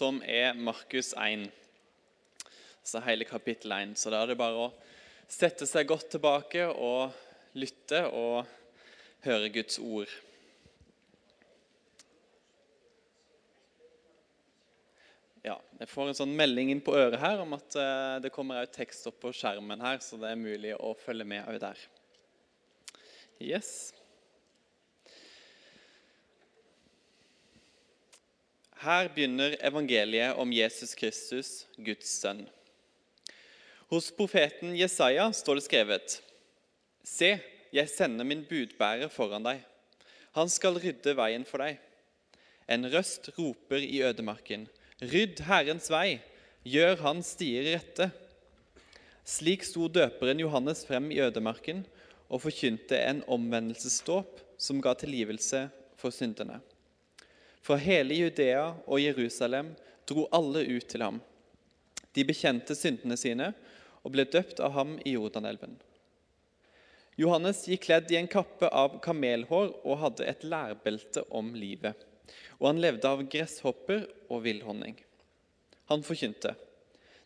som er Markus 1. Altså hele kapittel 1. Så da er det bare å sette seg godt tilbake og lytte og høre Guds ord. Ja, Jeg får en sånn melding inn på øret her om at eh, det kommer også tekst opp på skjermen her, så det er mulig å følge med òg der. Yes. Her begynner evangeliet om Jesus Kristus, Guds sønn. Hos profeten Jesaja står det skrevet.: Se, jeg sender min budbærer foran deg. Han skal rydde veien for deg. En røst roper i ødemarken. Rydd Herrens vei, gjør hans stier rette. Slik sto døperen Johannes frem i ødemarken og forkynte en omvendelsesdåp som ga tilgivelse for syndene. Fra hele Judea og Jerusalem dro alle ut til ham. De bekjente syndene sine og ble døpt av ham i Jordanelven. Johannes gikk kledd i en kappe av kamelhår og hadde et lærbelte om livet og han levde av gresshopper og villhonning. Han forkynte.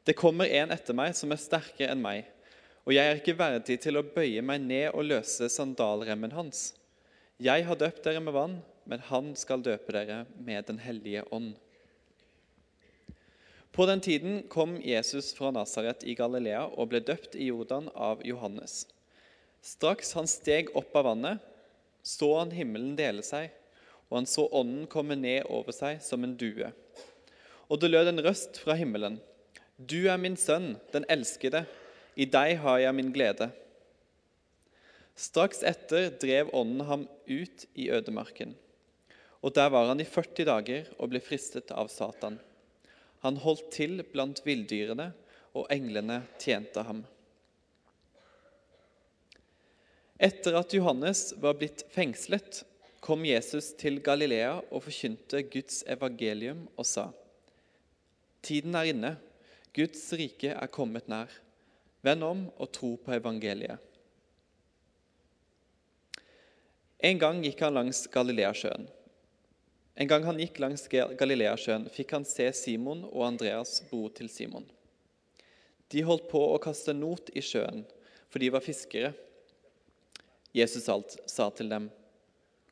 Det kommer en etter meg som er sterkere enn meg, og jeg er ikke verdig til å bøye meg ned og løse sandalremmen hans. Jeg har døpt dere med vann, men han skal døpe dere med Den hellige ånd. På den tiden kom Jesus fra Nasaret i Galilea og ble døpt i Jordan av Johannes. Straks han steg opp av vannet, så han himmelen dele seg og han så ånden komme ned over seg som en due. Og det lød en røst fra himmelen. Du er min sønn, den elskede. I deg har jeg min glede. Straks etter drev ånden ham ut i ødemarken. Og der var han i 40 dager og ble fristet av Satan. Han holdt til blant villdyrene, og englene tjente ham. Etter at Johannes var blitt fengslet, kom Jesus til Galilea og forkynte Guds evangelium og sa:" Tiden er inne, Guds rike er kommet nær. Vend om og tro på evangeliet. En gang gikk han langs Galileasjøen. En gang han gikk langs Galileasjøen, fikk han se Simon og Andreas, bror til Simon. De holdt på å kaste not i sjøen, for de var fiskere. Jesus alt sa til dem:"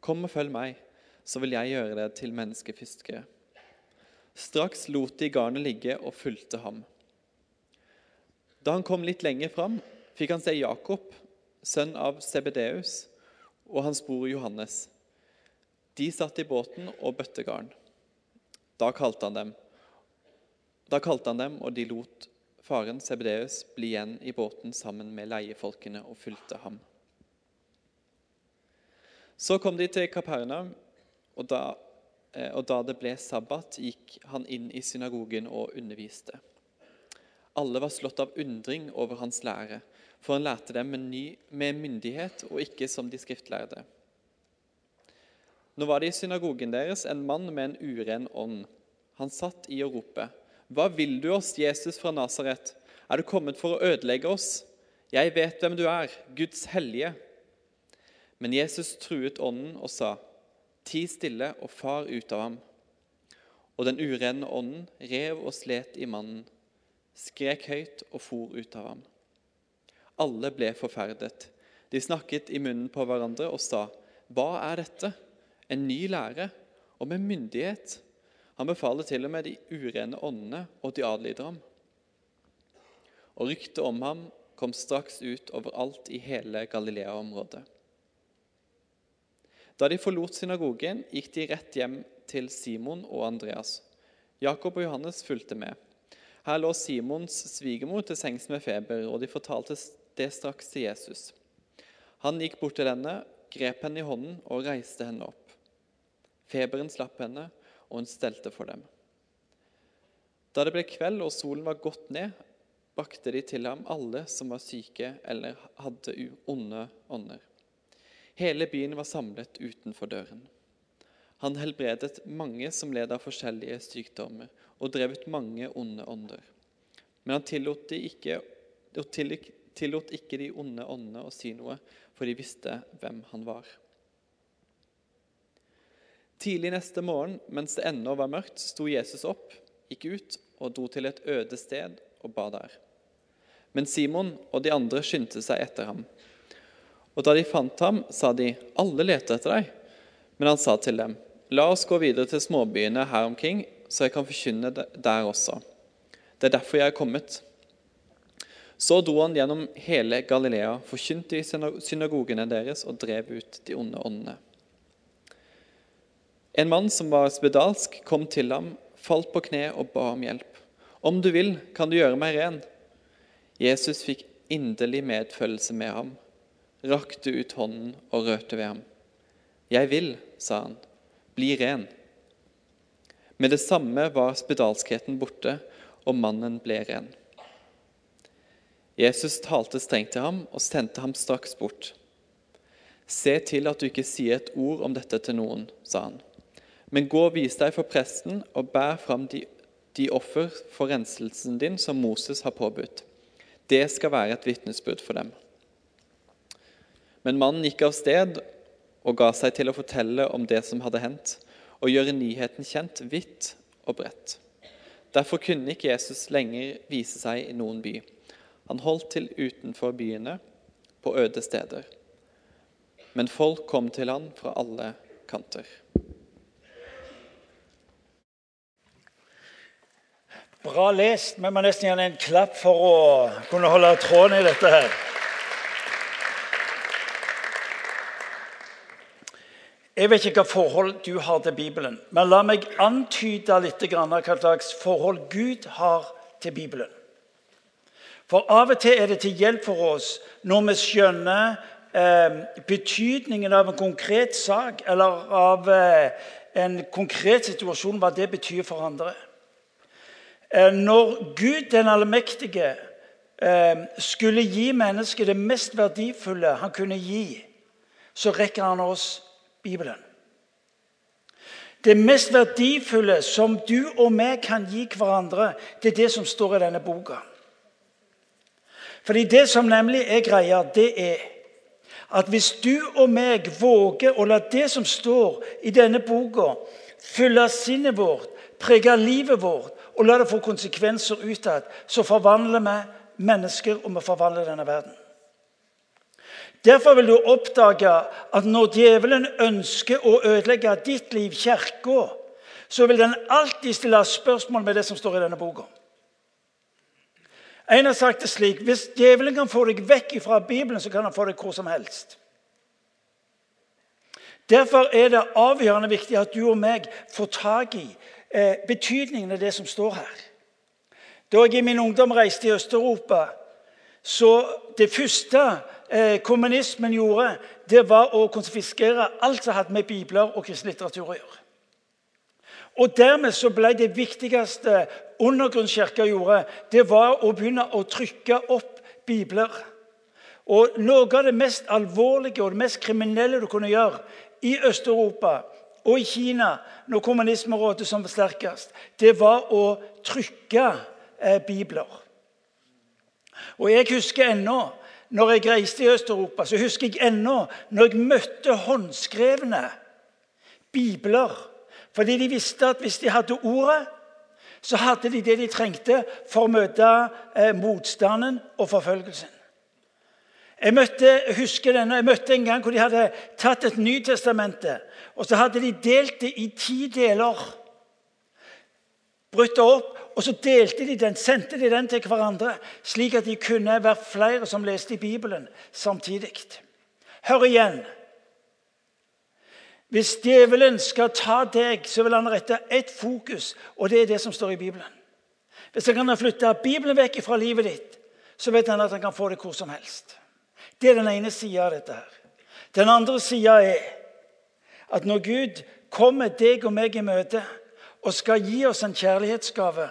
Kom og følg meg, så vil jeg gjøre det til menneskefiskere. Straks lot de garnet ligge og fulgte ham. Da han kom litt lenger fram, fikk han se Jakob, sønn av Sebedeus, og hans bror Johannes. De satt i båten og bøtte garn. Da kalte han dem. Da kalte han dem, og de lot faren Sebedeus bli igjen i båten sammen med leiefolkene og fulgte ham. Så kom de til Kapernaum, og da, eh, og da det ble sabbat, gikk han inn i synagogen og underviste. Alle var slått av undring over hans lære, for han lærte dem med, ny, med myndighet og ikke som de skriftlærde. Nå var det i synagogen deres en mann med en uren ånd. Han satt i og ropte. 'Hva vil du oss, Jesus fra Nasaret? Er du kommet for å ødelegge oss?' 'Jeg vet hvem du er, Guds hellige.' Men Jesus truet ånden og sa, Ti stille og far ut av ham. Og den urene ånden rev og slet i mannen, skrek høyt og for ut av ham. Alle ble forferdet. De snakket i munnen på hverandre og sa, Hva er dette? En ny lære, og med myndighet. Han befaler til og med de urene åndene, og de adlyder ham. Og ryktet om ham kom straks ut overalt i hele Galilea-området. Da de forlot synagogen, gikk de rett hjem til Simon og Andreas. Jakob og Johannes fulgte med. Her lå Simons svigermor til sengs med feber, og de fortalte det straks til Jesus. Han gikk bort til henne, grep henne i hånden og reiste henne opp. Feberen slapp henne, og hun stelte for dem. Da det ble kveld og solen var gått ned, brakte de til ham alle som var syke eller hadde onde ånder. Hele byen var samlet utenfor døren. Han helbredet mange som led av forskjellige sykdommer, og drev ut mange onde ånder. Men han tillot, de ikke, tillot ikke de onde åndene å si noe, for de visste hvem han var. Tidlig neste morgen, mens det ennå var mørkt, sto Jesus opp, gikk ut og dro til et øde sted og ba der. Men Simon og de andre skyndte seg etter ham. Og da de fant ham, sa de, 'Alle leter etter deg.' Men han sa til dem, 'La oss gå videre til småbyene her omkring, så jeg kan forkynne der også.' Det er derfor jeg er kommet. Så dro han gjennom hele Galilea, forkynte i synagogene deres og drev ut de onde åndene. En mann som var spedalsk, kom til ham, falt på kne og ba om hjelp. 'Om du vil, kan du gjøre meg ren.' Jesus fikk inderlig medfølelse med ham, rakte ut hånden og rørte ved ham. 'Jeg vil', sa han, 'bli ren'. Med det samme var spedalskheten borte, og mannen ble ren. Jesus talte strengt til ham og sendte ham straks bort. 'Se til at du ikke sier et ord om dette til noen', sa han. 'Men gå og vis deg for presten og bær fram de, de offer for renselsen din som Moses har påbudt.' Det skal være et vitnesbyrd for dem. Men mannen gikk av sted og ga seg til å fortelle om det som hadde hendt, og gjøre nyheten kjent vidt og bredt. Derfor kunne ikke Jesus lenger vise seg i noen by. Han holdt til utenfor byene, på øde steder. Men folk kom til han fra alle kanter. Bra lest. Vi må nesten gjerne en klapp for å kunne holde tråden i dette her. Jeg vet ikke hva forhold du har til Bibelen, men la meg antyde litt hva slags forhold Gud har til Bibelen. For av og til er det til hjelp for oss når vi skjønner eh, betydningen av en konkret sak eller av eh, en konkret situasjon, hva det betyr for andre. Eh, når Gud den allmektige eh, skulle gi mennesket det mest verdifulle han kunne gi, så rekker han oss Bibelen. Det mest verdifulle som du og vi kan gi hverandre, det er det som står i denne boka. Fordi Det som nemlig er greia, det er at hvis du og meg våger å la det som står i denne boka, fylle sinnet vårt, prege livet vårt og la det få konsekvenser utad, så forvandler vi mennesker, og vi forvandler denne verden. Derfor vil du oppdage at når djevelen ønsker å ødelegge ditt liv, kirka, så vil den alltid stille spørsmål med det som står i denne boka. En har sagt det slik hvis djevelen kan få deg vekk fra Bibelen, så kan han få deg hvor som helst. Derfor er det avgjørende viktig at du og meg får tak i eh, betydningen av det som står her. Da jeg i min ungdom reiste i Øst-Europa, så det første eh, kommunismen gjorde, det var å konfiskere alt som hadde med bibler og kristen litteratur å gjøre. Og Dermed så ble det viktigste undergrunnskirka gjorde, det var å begynne å trykke opp bibler. Og Noe av det mest alvorlige og det mest kriminelle du kunne gjøre i Øst-Europa og i Kina når kommunismen rådde som sterkest, det var å trykke eh, bibler. Og Jeg husker ennå når jeg reiste i Øst-Europa, så husker jeg ennå når jeg møtte håndskrevne bibler. Fordi de visste at hvis de hadde ordet, så hadde de det de trengte for å møte eh, motstanden og forfølgelsen. Jeg møtte, jeg husker denne, jeg møtte en gang hvor de hadde tatt et Nytestamente og så hadde de delt det i ti deler. Brutt det opp og så delte de den, sendte de den til hverandre, slik at de kunne være flere som leste i Bibelen samtidig. Hør igjen. Hvis djevelen skal ta deg, så vil han rette ett fokus, og det er det som står i Bibelen. Hvis han kan flytte Bibelen vekk fra livet ditt, så vet han at han kan få det hvor som helst. Det er den ene sida av dette. her. Den andre sida er at når Gud kommer deg og meg i møte og skal gi oss en kjærlighetsgave,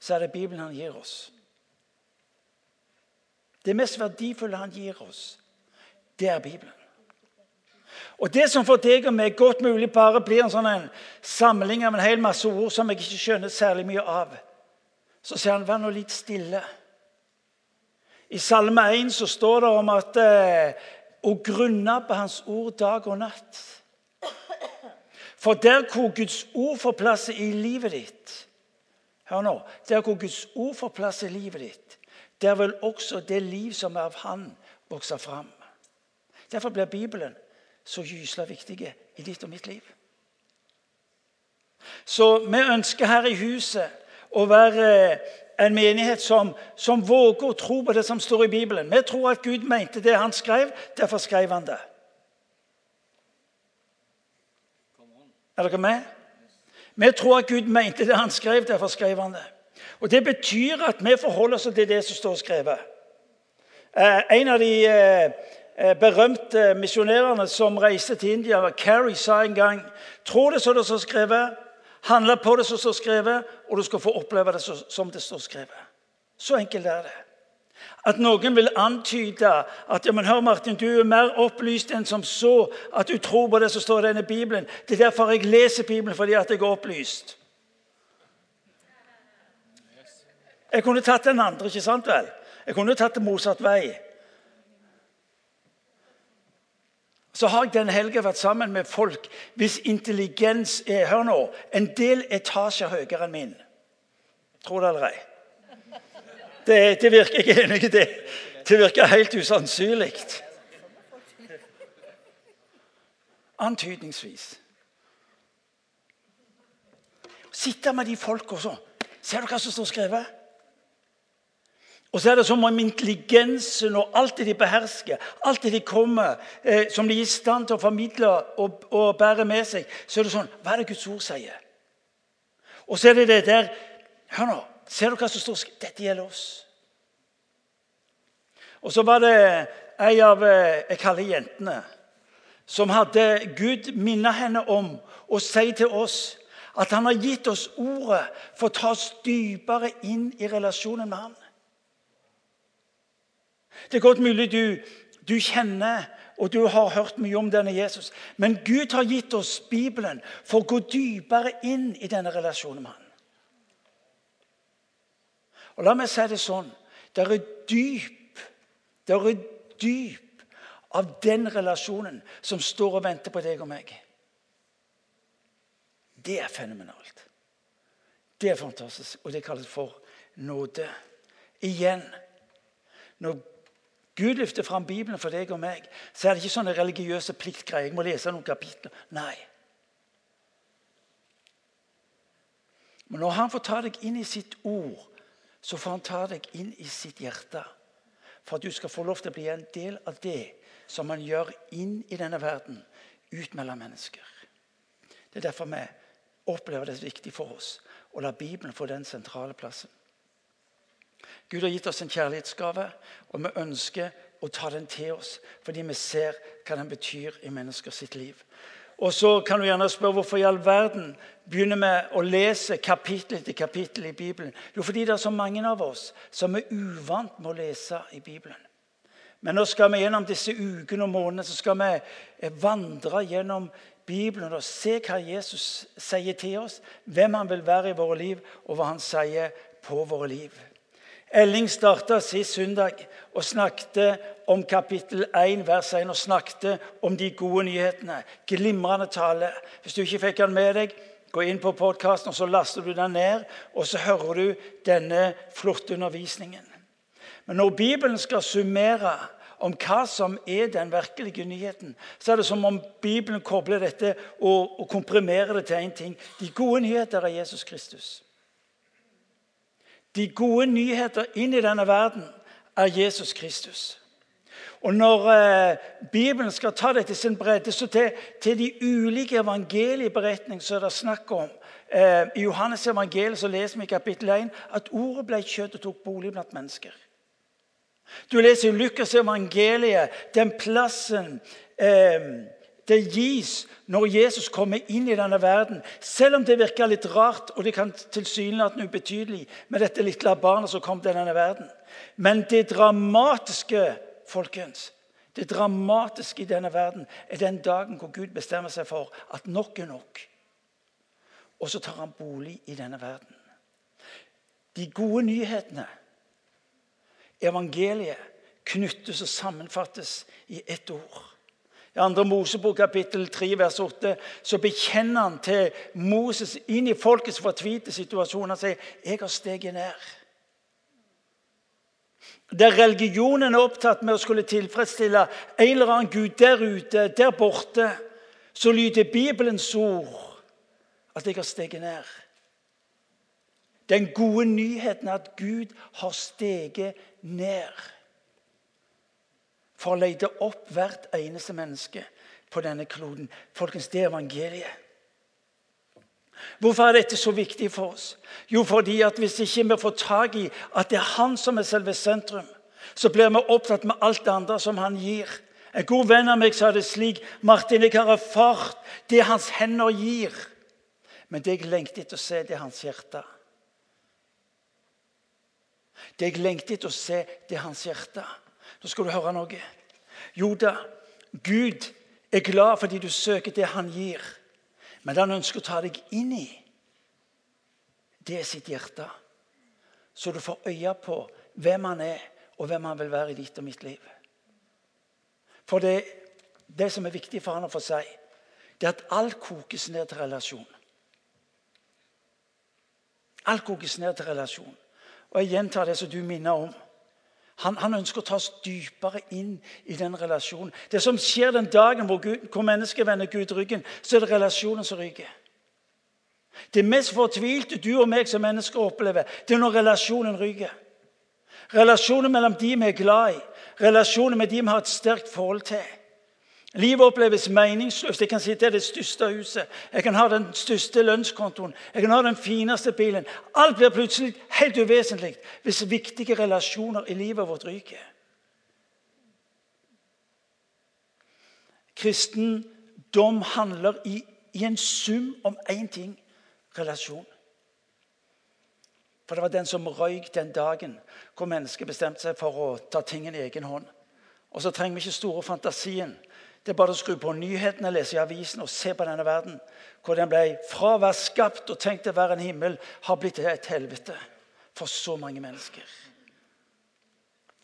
så er det Bibelen han gir oss. Det mest verdifulle han gir oss, det er Bibelen. Og Det som for deg og meg godt mulig bare blir en sånn en samling av en hel masse ord som jeg ikke skjønner særlig mye av, så sier han vær nå litt stille. I Salme 1 så står det om at eh, å grunne på Hans ord dag og natt. For der hvor Guds ord får plass i livet ditt, Hør nå. Der hvor Guds ord får plass i livet ditt, der vil også det liv som er av Han, vokse fram. Derfor blir Bibelen så gysla viktig i ditt og mitt liv. Så vi ønsker her i huset å være en menighet som, som, våger å tro på det som står i Bibelen. Vi tror at Gud mente det han skrev, derfor skrev han det. Er dere med? Vi tror at Gud mente det han skrev, derfor skrev han det. Og Det betyr at vi forholder oss til det som står skrevet. Eh, en av de eh, eh, berømte misjonærene som reiste til India, Carrie, sa en gang tror det som det står skrevet, handle på det som står skrevet, og du skal få oppleve det som det står skrevet. Så enkelt er det. At noen vil antyde at ja, men hør Martin, du er mer opplyst enn som så. At du tror på det som står i denne Bibelen. Det er derfor jeg leser Bibelen, fordi at jeg er opplyst. Jeg kunne tatt den andre, ikke sant vel? Jeg kunne tatt det motsatt vei. Så har jeg denne helga vært sammen med folk hvis intelligens er hør nå, en del etasjer høyere enn min. Tror det eller ei. Det, det virker jeg enig i. Det, det virker helt usannsynlig. Antydningsvis. Sitte med de folka så. Ser du hva som står skrevet? Og så er det som om intelligensen og alt det de behersker, alt det de kommer, eh, som de er i stand til å formidle og, og, bære med seg, så er det sånn Hva er det Guds ord sier? Og så er det det der Hør nå. Ser du hva som står Dette gjelder oss. Og så var det ei av eh, jeg kaller jentene som hadde Gud minnet henne om å si til oss at han har gitt oss ordet for å ta oss dypere inn i relasjonen med ham. Det er godt mulig du, du kjenner og du har hørt mye om denne Jesus. Men Gud har gitt oss Bibelen for å gå dypere inn i denne relasjonen med ham. Og La meg si det sånn Det er dyp, det er dyp av den relasjonen som står og venter på deg og meg. Det er fenomenalt. Det er fantastisk, og det kalles for nåde. Igjen, når Gud løfter fram Bibelen for deg og meg, så er det ikke sånne religiøse pliktgreier. Jeg må lese noen kapitler. Nei. Men når han får ta deg inn i sitt ord, så får han ta deg inn i sitt hjerte. For at du skal få lov til å bli en del av det som han gjør inn i denne verden, ut mellom mennesker. Det er derfor vi opplever det er viktig for oss å la Bibelen få den sentrale plassen. Gud har gitt oss en kjærlighetsgave, og vi ønsker å ta den til oss fordi vi ser hva den betyr i mennesker sitt liv. Og så kan du gjerne spørre hvorfor i all verden begynner vi å lese kapittel etter kapittel i Bibelen. Jo, fordi det er så mange av oss som er uvant med å lese i Bibelen. Men nå skal vi gjennom disse ukene og månedene så skal vi eh, vandre gjennom Bibelen og se hva Jesus sier til oss, hvem han vil være i våre liv, og hva han sier på våre liv. Elling starta sist søndag og snakket om kapittel 1, vers 1, og snakket om de gode nyhetene. Glimrende tale. Hvis du ikke fikk den med deg, gå inn på podkasten, så laster du den ned. Og så hører du denne flotte undervisningen. Men når Bibelen skal summere om hva som er den virkelige nyheten, så er det som om Bibelen kobler dette og, og komprimerer det til én ting. De gode nyheter er Jesus Kristus. De gode nyheter inn i denne verden er Jesus Kristus. Og Når eh, Bibelen skal ta det til sin bredde, så til, til de ulike evangelieberetninger det er snakk om eh, I Johannes evangeliet så leser vi i kapittel 1 at ordet ble kjøtt og tok bolig blant mennesker. Du leser i Lukas evangeliet den plassen eh, det gis når Jesus kommer inn i denne verden. Selv om det virker litt rart og det kan tilsynelatende ubetydelig med dette lille barnet som kom til denne verden. Men det dramatiske folkens, det dramatiske i denne verden er den dagen hvor Gud bestemmer seg for at nok er nok. Og så tar han bolig i denne verden. De gode nyhetene, evangeliet, knyttes og sammenfattes i ett ord. I 2. Mosebok kapittel 3 vers 8 så bekjenner han til Moses inn i folkets fortvilte situasjon. Han sier, 'Jeg har steget ned'. Der religionen er opptatt med å skulle tilfredsstille en eller annen gud der ute, der borte, så lyder Bibelens ord at jeg har steget ned. Den gode nyheten er at Gud har steget ned for å lete opp hvert eneste menneske på denne kloden. Folkens, det er evangeliet. Hvorfor er dette så viktig for oss? Jo, fordi at hvis ikke vi får tak i at det er han som er selve sentrum, så blir vi opptatt med alt det andre som han gir. En god venn av meg sa det slik Martin, jeg har erfart det hans hender gir. Men det jeg lengter etter å se, det er hans hjerte. Det jeg lengter etter å se, det er hans hjerte. Nå skal du høre noe. Jo da, Gud er glad fordi du søker det han gir. Men han ønsker å ta deg inn i det er sitt hjerte. Så du får øye på hvem han er, og hvem han vil være i ditt og mitt liv. For det, det som er viktig for han å få si, det er at alt kokes ned til relasjon. Alt kokes ned til relasjon. Og jeg gjentar det som du minner om. Han, han, ønsker å ta oss dypere inn i den relasjonen. Det som skjer den dagen hvor, Gud, hvor mennesket vender Gud ryggen, så er det relasjonen som ryker. Det mest fortvilte du og meg som mennesker opplever, det er når relasjonen ryker. Relasjonen mellom de vi er glad i, relasjonen med de vi har et sterkt forhold til. Livet oppleves meningsløst. Jeg kan sitte i det største huset, jeg kan ha den største lønnskontoen, jeg kan ha den fineste bilen. Alt blir plutselig helt uvesentlig hvis viktige relasjoner i livet vårt ryker. Kristendom handler i, i en sum om én ting relasjon. For det var den som røyk den dagen hvor mennesket bestemte seg for å ta tingene i egen hånd. Og så trenger vi ikke store fantasien det er bare å skru på nyhetene, lese i avisen og se på denne verden. Hvor den ble fra å være skapt og tenkt å være en himmel, har blitt et helvete for så mange mennesker.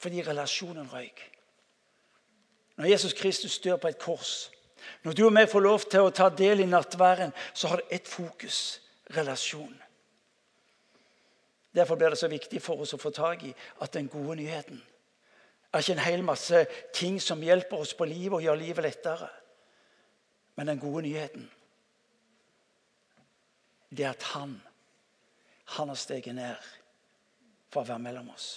Fordi relasjonen røyk. Når Jesus Kristus dør på et kors, når du og jeg får lov til å ta del i nattværen, så har det ett fokus relasjon. Derfor blir det så viktig for oss å få tak i at den gode nyheten er ikke en hel masse ting som hjelper oss på livet og gjør livet lettere. Men den gode nyheten det er at han, han har steget ned for å være mellom oss.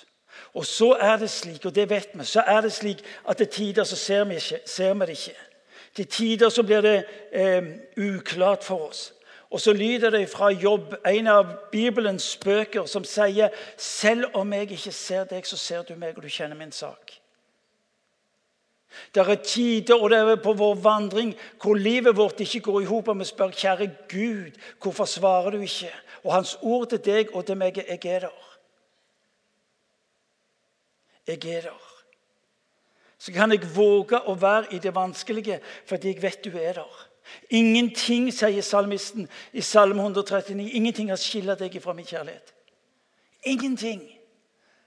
Og så er det slik, og det vet vi, så er det slik at til tider så ser vi, ikke, ser vi det ikke. Til tider så blir det eh, uklart for oss. Og så lyder det fra Jobb, en av Bibelens bøker, som sier selv om jeg ikke ser deg, så ser du meg, og du kjenner min sak. Det er tider og det er på vår vandring hvor livet vårt ikke går i hop, og vi spør kjære Gud, hvorfor svarer du ikke? Og hans ord til deg og til meg er 'jeg er der'. Jeg er der. Så kan jeg våge å være i det vanskelige fordi jeg vet du er der. Ingenting, sier salmisten i Salme 139, ingenting har skillet deg fra min kjærlighet. Ingenting.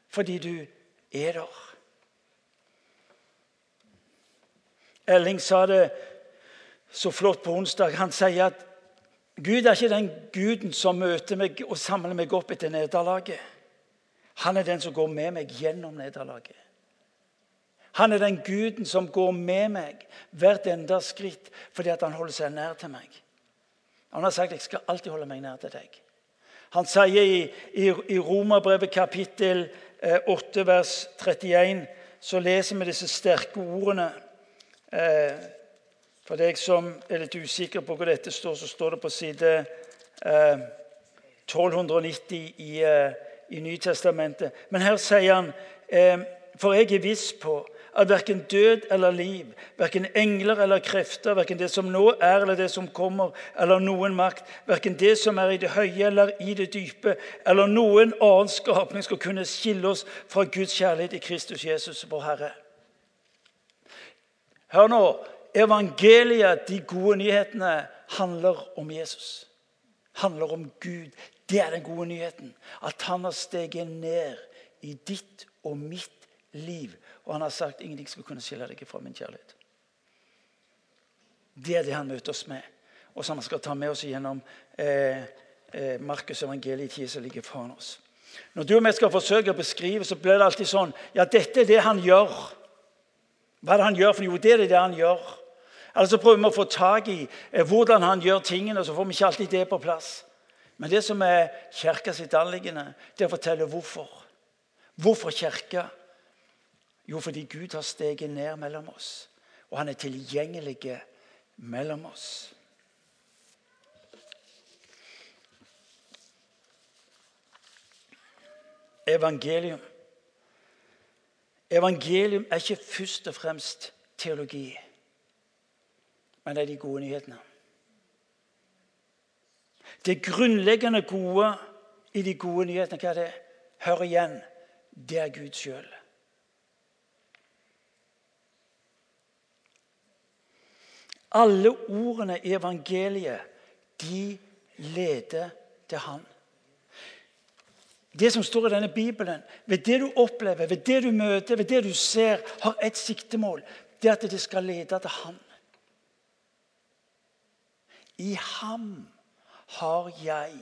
Fordi du er der. Elling sa det så flott på onsdag. Han sier at Gud er ikke den guden som møter meg og samler meg opp etter nederlaget. Han er den som går med meg gjennom nederlaget. Han er den guden som går med meg hvert enda skritt fordi han holder seg nær til meg. Han har sagt 'jeg skal alltid holde meg nær til deg'. Han sier i, i, i Romerbrevet kapittel 8 eh, vers 31 så leser vi disse sterke ordene. Eh, for deg som er litt usikker på hvor dette står, så står det på side 1290 eh, i, i Nytestamentet. Men her sier han For jeg er viss på at verken død eller liv, verken engler eller krefter, verken det som nå er eller det som kommer, eller noen makt, verken det som er i det høye eller i det dype, eller noen annen skapning skal kunne skille oss fra Guds kjærlighet i Kristus Jesus, vår Herre. Hør nå. Evangeliet, de gode nyhetene, handler om Jesus. Handler om Gud. Det er den gode nyheten. At han har steget ned i ditt og mitt liv og han har sagt ingenting skal kunne skille deg fra min kjærlighet. Det er det han møter oss med, og som han skal ta med oss gjennom eh, eh, Markus' evangeliet i tida som ligger foran oss. Når du og jeg skal forsøke å beskrive, så blir det alltid sånn Ja, dette er det han gjør. Hva er det han gjør? For jo, det er det han gjør. Eller så prøver vi å få tak i eh, hvordan han gjør tingene, og så får vi ikke alltid det på plass. Men det som er kirka sitt anliggende, det er å fortelle hvorfor. Hvorfor kirka? Jo, fordi Gud har steget ned mellom oss, og han er tilgjengelig mellom oss. evangelium. Evangelium er ikke først og fremst teologi, men det er de gode nyhetene. Det grunnleggende gode i de gode nyhetene, hva er det? Hør igjen. Det er Gud sjøl. Alle ordene i evangeliet, de leder til Han. Det som står i denne Bibelen, ved det du opplever, ved det du møter, ved det du ser, har ett siktemål. Det er at det skal lede til Han. I ham har jeg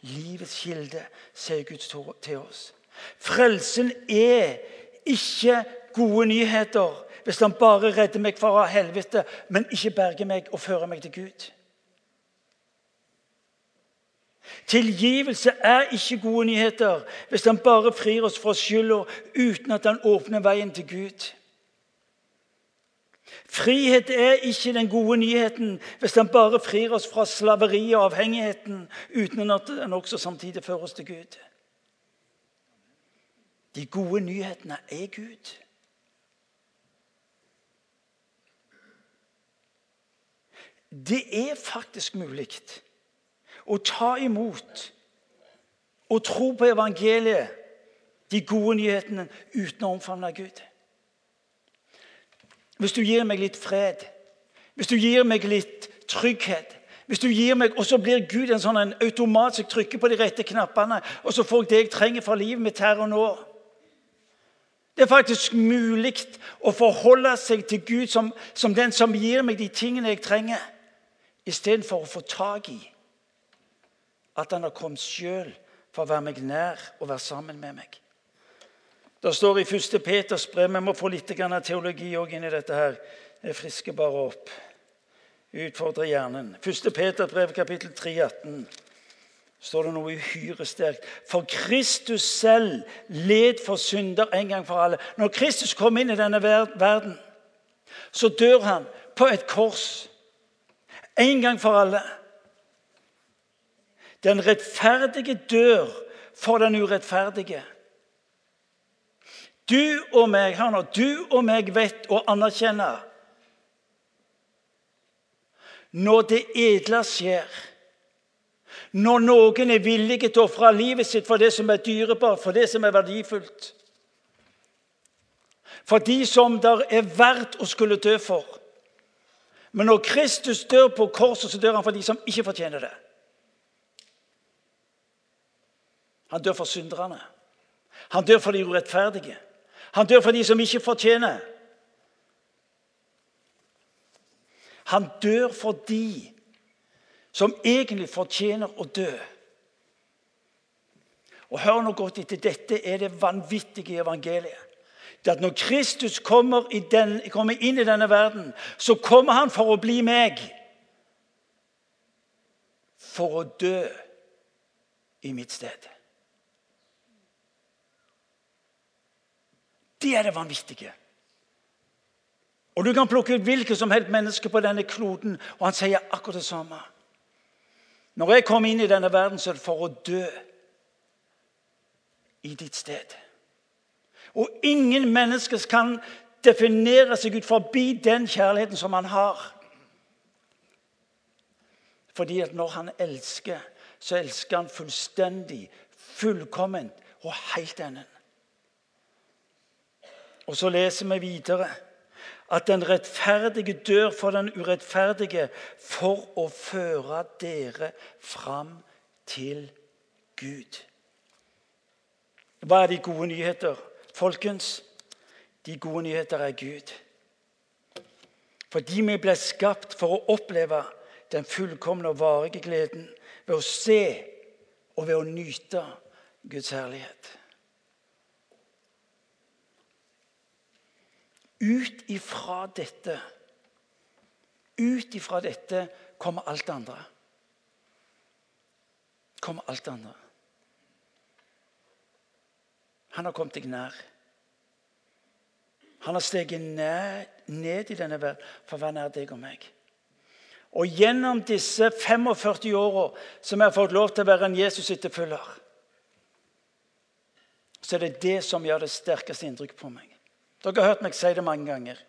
livets kilde, sier Gud til oss. Frelsen er ikke gode nyheter hvis han bare redder meg fra helvete, men ikke berger meg og fører meg til Gud. Tilgivelse er ikke gode nyheter hvis han bare frir oss fra skylda uten at han åpner veien til Gud. Frihet er ikke den gode nyheten hvis han bare frir oss fra slaveri og avhengigheten uten at han også samtidig fører oss til Gud. De gode nyhetene er Gud. Det er faktisk mulig å ta imot og tro på evangeliet, de gode nyhetene, uten å omfavne Gud. Hvis du gir meg litt fred, hvis du gir meg litt trygghet hvis du gir meg, Og så blir Gud en sånn en automat som trykker på de rette knappene, og så får jeg det jeg trenger for livet mitt her og nå. Det er faktisk mulig å forholde seg til Gud som, som den som gir meg de tingene jeg trenger, istedenfor å få tak i at han har kommet sjøl for å være meg nær og være sammen med meg. Det står i 1. Peters brev Vi må få litt teologi inn i dette. her. Jeg frisker bare opp. Utfordrer hjernen. 1. Peters brev, kapittel 3, 18 står det noe uhyre sterkt. For Kristus selv led for synder en gang for alle. Når Kristus kom inn i denne verden, så dør han på et kors en gang for alle. Den rettferdige dør for den urettferdige. Du og meg hør nå, du og meg vet og anerkjenner når det edle skjer, når noen er villige til å ofre livet sitt for det som er dyrebart, for det som er verdifullt, for de som der er verdt å skulle dø for. Men når Kristus dør på korset, så dør han for de som ikke fortjener det. Han dør for synderne. Han dør for de urettferdige. Han dør for de som ikke fortjener. Han dør for de som egentlig fortjener å dø. Og Hør nå godt etter. Dette er det vanvittige evangeliet. Det at Når Kristus kommer, den, kommer inn i denne verden, så kommer han for å bli meg. For å dø i mitt sted. Det er det vanvittige. Og Du kan plukke ut hvilket som helst menneske på denne kloden, og han sier akkurat det samme. Når jeg kom inn i denne verden, så er det for å dø i ditt sted. Og ingen mennesker kan definere seg ut forbi den kjærligheten som han har. Fordi at når han elsker, så elsker han fullstendig, fullkomment og helt enden. Og så leser vi videre at den rettferdige dør for den urettferdige for å føre dere fram til Gud. Hva er de gode nyheter? Folkens, de gode nyheter er Gud. Fordi vi ble skapt for å oppleve den fullkomne og varige gleden ved å se og ved å nyte Guds herlighet. Ut ifra dette Ut ifra dette kommer alt det andre. Kommer alt det andre. Han har kommet deg nær. Han har steget ned, ned i denne verden for å være nær deg og meg. Og gjennom disse 45 åra som jeg har fått lov til å være en Jesus-etterfølger, så er det det som gjør det sterkeste inntrykk på meg. Dere har hørt meg si det mange ganger.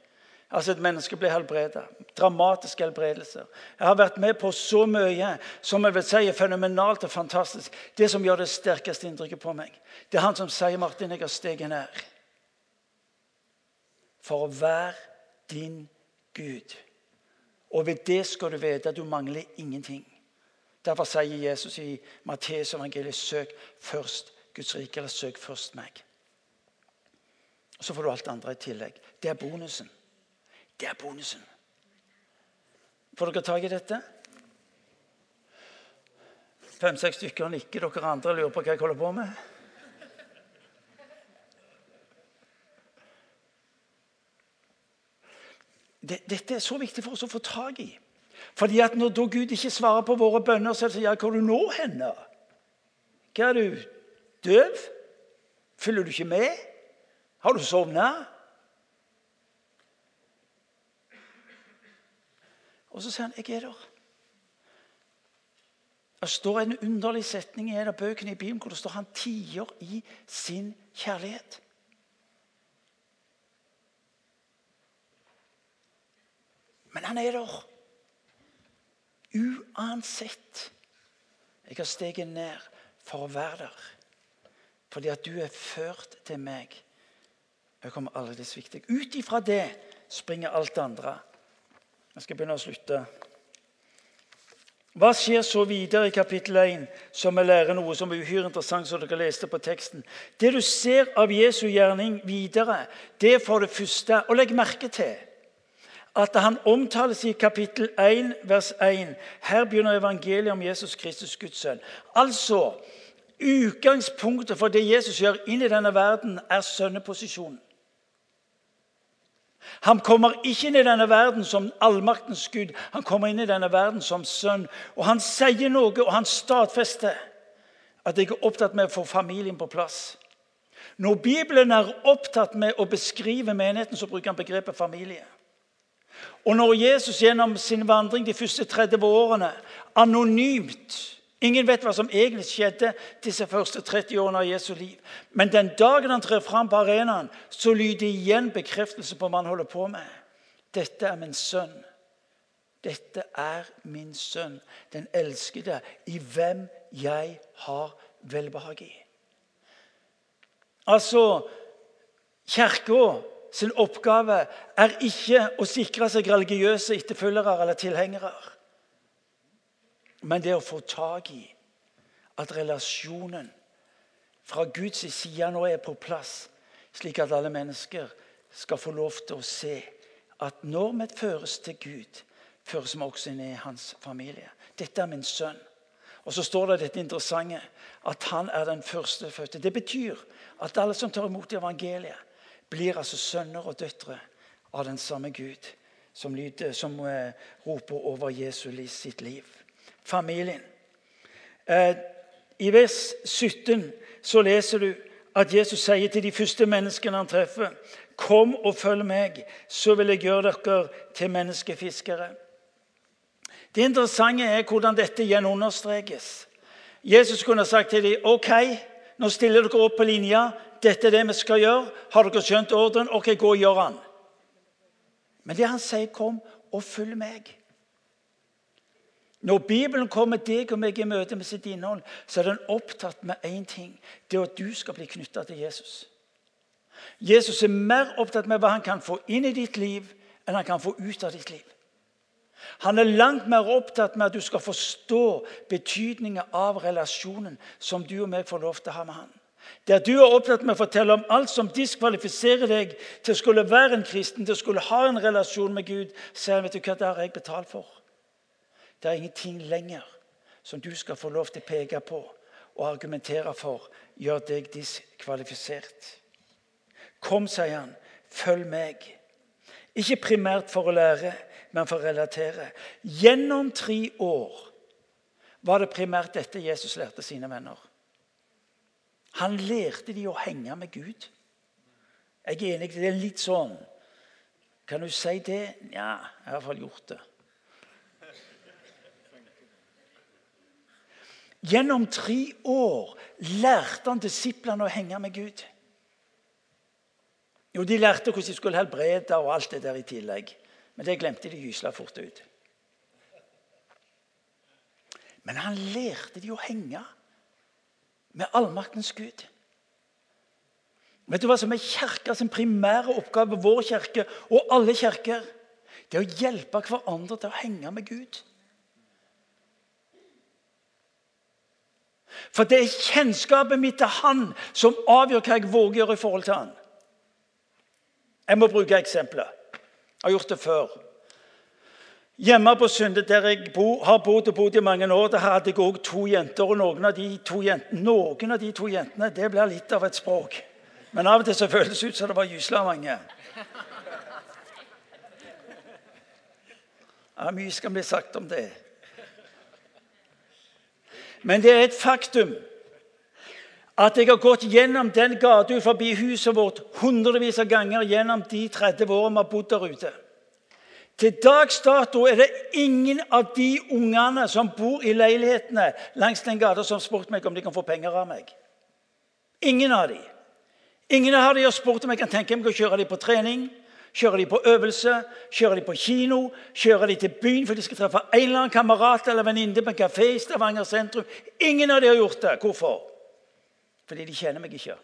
Altså Et menneske blir helbredet. Dramatiske helbredelser. Jeg har vært med på så mye som jeg vil si er fenomenalt og fantastisk. Det som gjør det sterkeste inntrykket på meg, det er han som sier, 'Martin, jeg har steget ned for å være din Gud'. Og ved det skal du vite at du mangler ingenting. Derfor sier Jesus i Matteus evangeliet søk først Guds rike, eller søk først meg. Og Så får du alt det andre i tillegg. Det er bonusen. Det er bonusen. Får dere tak i dette? Fem-seks stykker nikker. Dere andre lurer på hva jeg holder på med. Dette er så viktig for oss å få tak i. Fordi at Når Gud ikke svarer på våre bønner, så sier han sånn Hvor du nå henne? Hva er du? Døv? Følger du ikke med? Har du sovna? Og så sier han, 'Jeg er der'. Det står en underlig setning i en av bøkene i Bibelen hvor det står han tier i sin kjærlighet. Men han er der. Uansett. Jeg har steget ned for å være der. Fordi at du er ført til meg. Jeg kommer aldri til å svikte deg. Ut ifra det springer alt det andre. Jeg skal begynne å slutte. Hva skjer så videre i kapittel 1, som vi lærer noe som er uhyre interessant, som dere leste på teksten? Det du ser av Jesu gjerning videre, det er for det første Og legg merke til at han omtales i kapittel 1, vers 1. Her begynner evangeliet om Jesus Kristus, Guds sønn. Altså, Utgangspunktet for det Jesus gjør inn i denne verden, er sønneposisjonen. Han kommer ikke inn i denne verden som allmaktens Gud. Han kommer inn i denne verden som sønn. Og han sier noe, og han stadfester at jeg er opptatt med å få familien på plass. Når Bibelen er opptatt med å beskrive menigheten, så bruker han begrepet familie. Og når Jesus gjennom sin vandring de første 30 årene anonymt Ingen vet hva som egentlig skjedde disse første 30 årene av Jesu liv. Men den dagen han trer fram på arenaen, så lyder igjen bekreftelse på hva han holder på med. Dette er min sønn. Dette er min sønn, den elskede, i hvem jeg har velbehag i. Altså, Kirka sin oppgave er ikke å sikre seg religiøse etterfølgere eller tilhengere. Men det å få tak i at relasjonen fra Guds side nå er på plass, slik at alle mennesker skal få lov til å se at når vi føres til Gud, føres vi også inn i hans familie. Dette er min sønn. Og så står det dette interessante at han er den førstefødte. Det betyr at alle som tar imot evangeliet, blir altså sønner og døtre av den samme Gud som, lyder, som eh, roper over Jesu sitt liv. Familien. Eh, I vers 17 så leser du at Jesus sier til de første menneskene han treffer, 'Kom og følg meg, så vil jeg gjøre dere til menneskefiskere.' Det interessante er hvordan dette igjen understrekes. Jesus kunne sagt til dem, 'OK, nå stiller dere opp på linja. Dette er det vi skal gjøre. Har dere skjønt ordren? Ok, gå og gjør den. Men det han sier, kom og følg meg. Når Bibelen kommer deg og meg i møte med sitt innhold, så er den opptatt med én ting. Det er at du skal bli knytta til Jesus. Jesus er mer opptatt med hva han kan få inn i ditt liv, enn han kan få ut av ditt liv. Han er langt mer opptatt med at du skal forstå betydningen av relasjonen som du og meg får lov til å ha med han. Der du er opptatt med å fortelle om alt som diskvalifiserer deg til å skulle være en kristen, til å skulle ha en relasjon med Gud, så han vet du hva, det har jeg betalt for. Det er ingenting lenger som du skal få lov til å peke på og argumentere for gjør deg diskvalifisert. Kom, sier han, følg meg. Ikke primært for å lære, men for å relatere. Gjennom tre år var det primært dette Jesus lærte sine venner. Han lærte de å henge med Gud. Jeg er enig, det er litt sånn. Kan du si det? Nja, jeg har i hvert fall gjort det. Gjennom tre år lærte han disiplene å henge med Gud. Jo, De lærte hvordan de skulle helbrede og alt det der i tillegg. Men det glemte de gysla fort ut. Men han lærte de å henge med allmaktens Gud. Vet du hva som er kirkas primære oppgave, vår kirke og alle kirker? Det er å hjelpe hverandre til å henge med Gud. For det er kjennskapet mitt til Han som avgjør hva jeg våger gjøre i forhold til Han. Jeg må bruke eksempler. Jeg har gjort det før. Hjemme på Sunde, der jeg bo, har bodd og bodd i mange år, der hadde jeg òg to jenter. og noen av, jentene, noen av, de to jentene det blir litt av et språk. Men av og til så føles det ut som det var gysla mange. Ja, Mye skal bli sagt om det. Men det er et faktum at jeg har gått gjennom den gata forbi huset vårt hundrevis av ganger gjennom de 30 årene vi har bodd der ute. Til dags dato er det ingen av de ungene som bor i leilighetene langs den gata, som har spurt meg om de kan få penger av meg. Ingen av de. Ingen av de har spurt om jeg kan tenke meg å kjøre dem på trening, kjøre de på øvelse, Kjører de på kino, Kjører de til byen for de skal treffe en eller annen kamerat eller venninne på en kafé i Stavanger sentrum. Ingen av de har gjort det. Hvorfor? Fordi de kjenner meg ikke.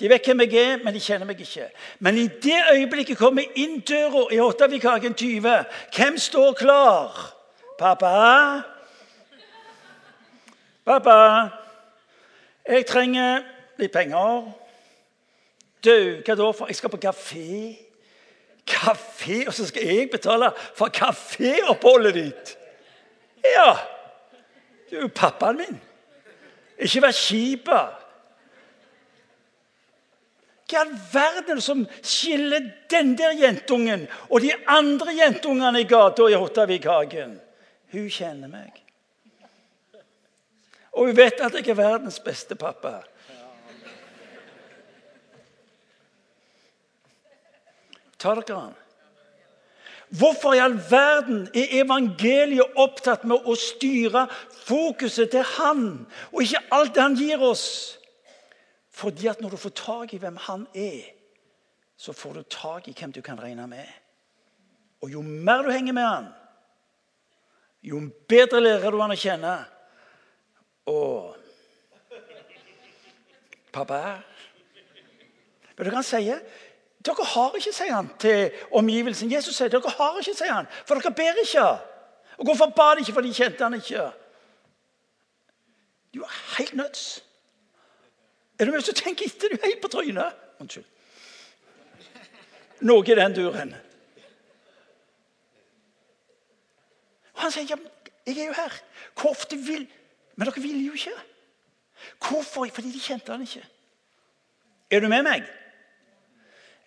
De vet hvem jeg er, men de kjenner meg ikke. Men i det øyeblikket kommer inn døra i Åttavikhagen 20. Hvem står klar? Pappa? Pappa, jeg trenger litt penger. Du, hva da? For jeg skal på kafé. Kafé? Og så skal jeg betale for kaféoppholdet ditt? Ja. Du er jo pappaen min. Ikke vær kjipa. Hva i all verden som skiller den der jentungen og de andre jentungene i gata i Hottavikhagen? Hun kjenner meg. Og hun vet at jeg er verdens beste pappa. Tar dere han? Hvorfor i all verden er evangeliet opptatt med å styre fokuset til han, og ikke alt det han gir oss? Fordi at når du får tak i hvem han er, så får du tak i hvem du kan regne med. Og jo mer du henger med han, jo bedre lærer du han å kjenne. Og Pappa Vet du hva han sier? Dere har ikke, sier han til omgivelsen. Jesus sier dere har ikke, sier han, for dere ber ikke. Og Hvorfor ba de ikke? For de kjente han ikke. Du er helt nøds. Er du med som tenker etter? Du er helt på trynet. Unnskyld. Noe i den duren. Og han sier ja, jeg er jo her. Hvor ofte vil Men dere vil jo ikke. Hvorfor? Fordi de kjente han ikke. Er du med meg?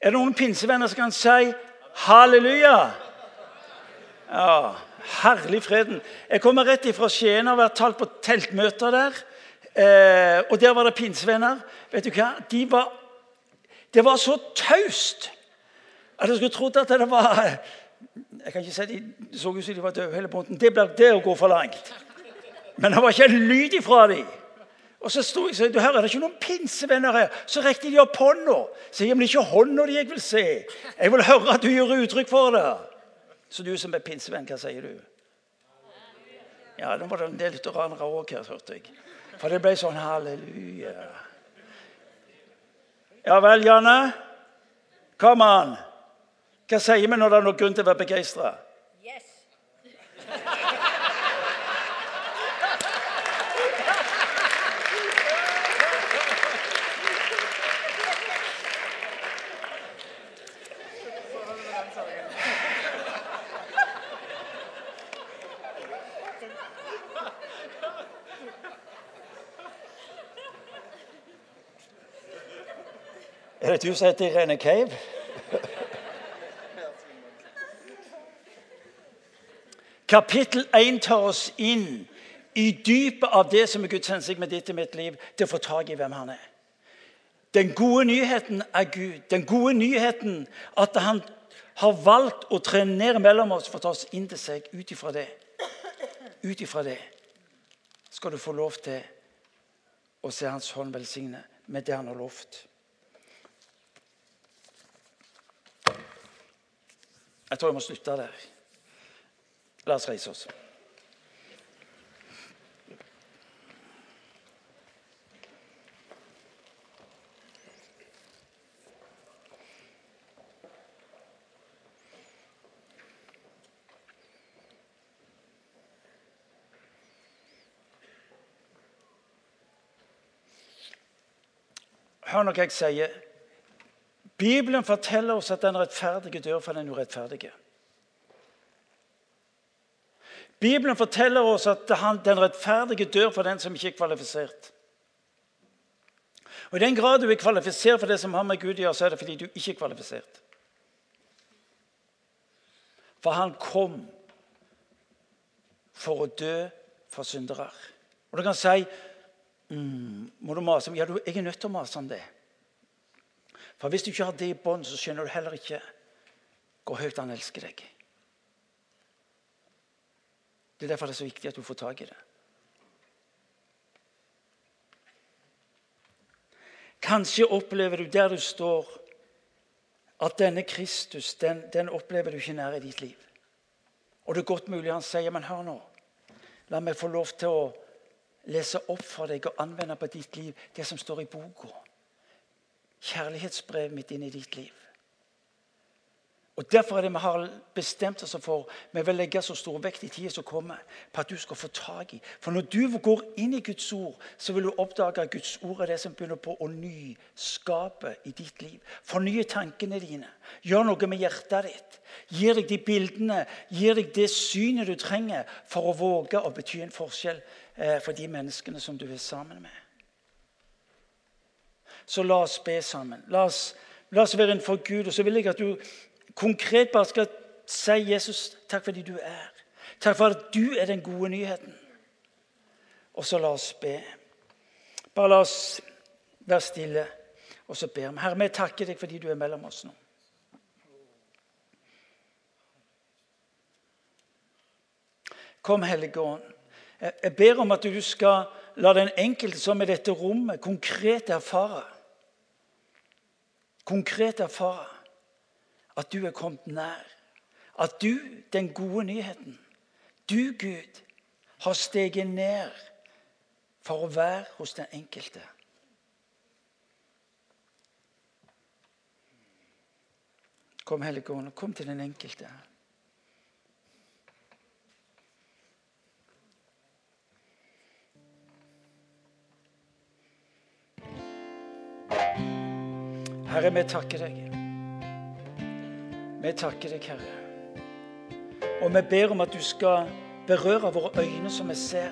Er det noen pinsevenner som kan si halleluja? Ja, Herlig freden. Jeg kommer rett ifra Skien og har vært talt på teltmøter der. Eh, og der var det pinsevenner. Vet du hva? De var, det var så taust at jeg skulle trodd at det var Jeg kan ikke si De så ut som de var døde hele båten. Det ble det å gå for langt. Men det var ikke en lyd ifra dem. Og så sto jeg sa du hører, det er ikke noen pinsevenner her. Så rekte de opp hånda. Sier men det er ikke hånda de jeg vil se. Jeg vil høre at du gir uttrykk for det. Så du som er pinsevenn, hva sier du? Ja, nå var det en del lutheranere òg her, hørte jeg. For det ble sånn halleluja. Ja vel, Janne? Kom an. Hva sier vi når det er noen grunn til å være begeistra? Er det du som heter Irene Cave? Kapittel 1 tar oss inn i dypet av det som er Guds hensikt med ditt og mitt liv, til å få tak i hvem han er. Den gode nyheten er Gud. Den gode nyheten at han har valgt å trenere mellom oss for å ta oss inn til seg. Ut ifra det Ut ifra det skal du få lov til å se Hans hånd velsigne med det han har lovt. Jeg tror jeg må slutte der. La oss reise oss. Hør noe jeg sier. Bibelen forteller oss at den rettferdige dør for den urettferdige. Bibelen forteller oss at den rettferdige dør for den som ikke er kvalifisert. Og I den grad du er kvalifisert for det som har med Gud å gjøre, så er det fordi du ikke er kvalifisert. For han kom for å dø for syndere. Og du kan si mm, Må du mase om Ja, jeg er nødt til å mase om det. For hvis du ikke har det i bånd, så skjønner du heller ikke hvor høyt han elsker deg. Det er derfor det er så viktig at du får tak i det. Kanskje opplever du der du står, at denne Kristus den, den opplever du ikke nær i ditt liv. Og det er godt mulig han sier, men hør nå. La meg få lov til å lese opp for deg og anvende på ditt liv det som står i boka. Kjærlighetsbrevet mitt inn i ditt liv. Og Derfor er det vi har bestemt oss for vi vil legge så stor vekt i tida som kommer, på at du skal få tak i. For når du går inn i Guds ord, så vil du oppdage at Guds ord er det som begynner på å nyskape i ditt liv. Fornye tankene dine. Gjør noe med hjertet ditt. Gir deg de bildene, gir deg det synet du trenger for å våge å bety en forskjell eh, for de menneskene som du er sammen med. Så la oss be sammen. La oss, la oss være innenfor Gud. Og så vil jeg at du konkret bare skal si Jesus, takk fordi du er. Takk for at du er den gode nyheten. Og så la oss be. Bare la oss være stille, og så ber vi. Herre, vi takker deg fordi du er mellom oss nå. Kom, Hellige Ånd. Jeg ber om at du skal la den enkelte som i dette rommet, konkret erfare Konkret erfare at du er kommet nær. At du, den gode nyheten, du, Gud, har steget ned for å være hos den enkelte. Kom, Helligånd, kom til den enkelte. Herre, vi takker deg. Vi takker deg, Herre. Og vi ber om at du skal berøre våre øyne så vi ser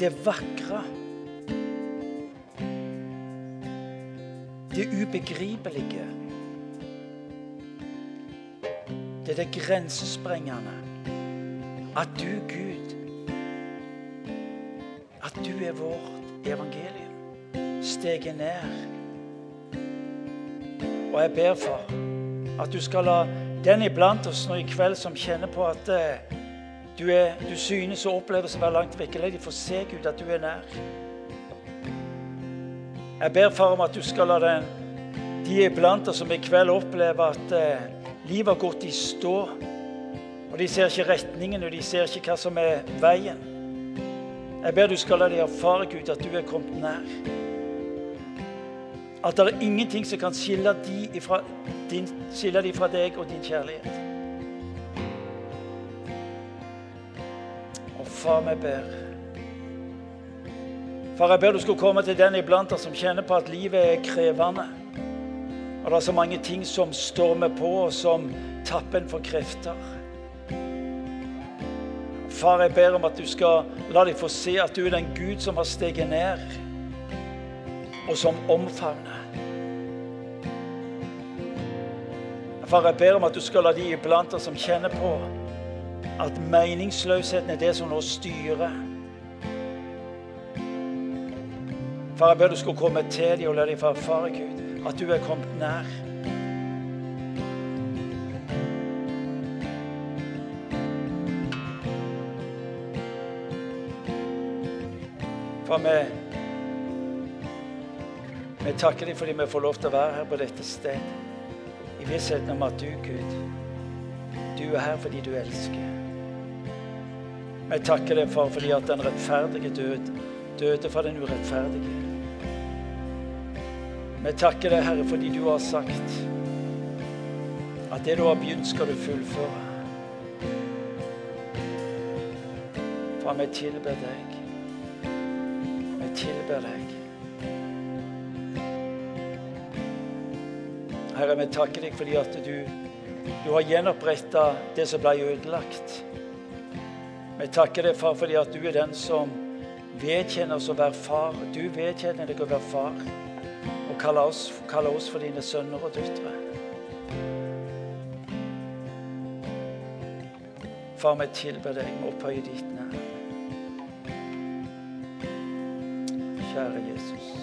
det vakre. Det ubegripelige. Det er det grensesprengende. At du, Gud, at du er vårt evangelium. Steget ned. Og jeg ber for at du skal la den iblant oss nå i kveld som kjenner på at eh, du, er, du synes og oppleves å være langt vekke, la de få se, Gud, at du er nær. Jeg ber, far, om at du skal la den, de iblant oss som i kveld opplever at eh, livet har gått i stå. Og de ser ikke retningen, og de ser ikke hva som er veien. Jeg ber du skal la de erfare, Gud, at du er kommet nær. At det er ingenting som kan skille de ifra, din, skille de fra deg og din kjærlighet. Og far, vi ber Far, jeg ber du skulle komme til den iblant oss som kjenner på at livet er krevende. Og det er så mange ting som stormer på, og som tapper en for krefter. Far, jeg ber om at du skal la dem få se at du er den Gud som har steget ned og som omfavner. Far, jeg ber om at du skal la de iblant oss som kjenner på at meningsløsheten er det som nå styrer. Far, jeg ber du skal komme til dem og la dem få erfare, Gud, at du er kommet nær. Far, vi, vi takker deg fordi vi får lov til å være her på dette stedet. I vissheten om at du, Gud, du er her fordi du elsker. Vi takker deg, far, fordi at den rettferdige død døde for den urettferdige. Vi takker deg, Herre, fordi du har sagt at det du har begynt, skal du fullføre. Far, vi tilber deg. Vi tilber deg. Herre, vi takker deg fordi at du, du har gjenoppretta det som ble ødelagt. Vi takker deg, far, fordi at du er den som vedkjenner oss å være far. Du vedkjenner deg å være far og kaller oss, kaller oss for dine sønner og døtre. Far, vi tilber deg, vi opphøyer ditt navn. Kjære Jesus.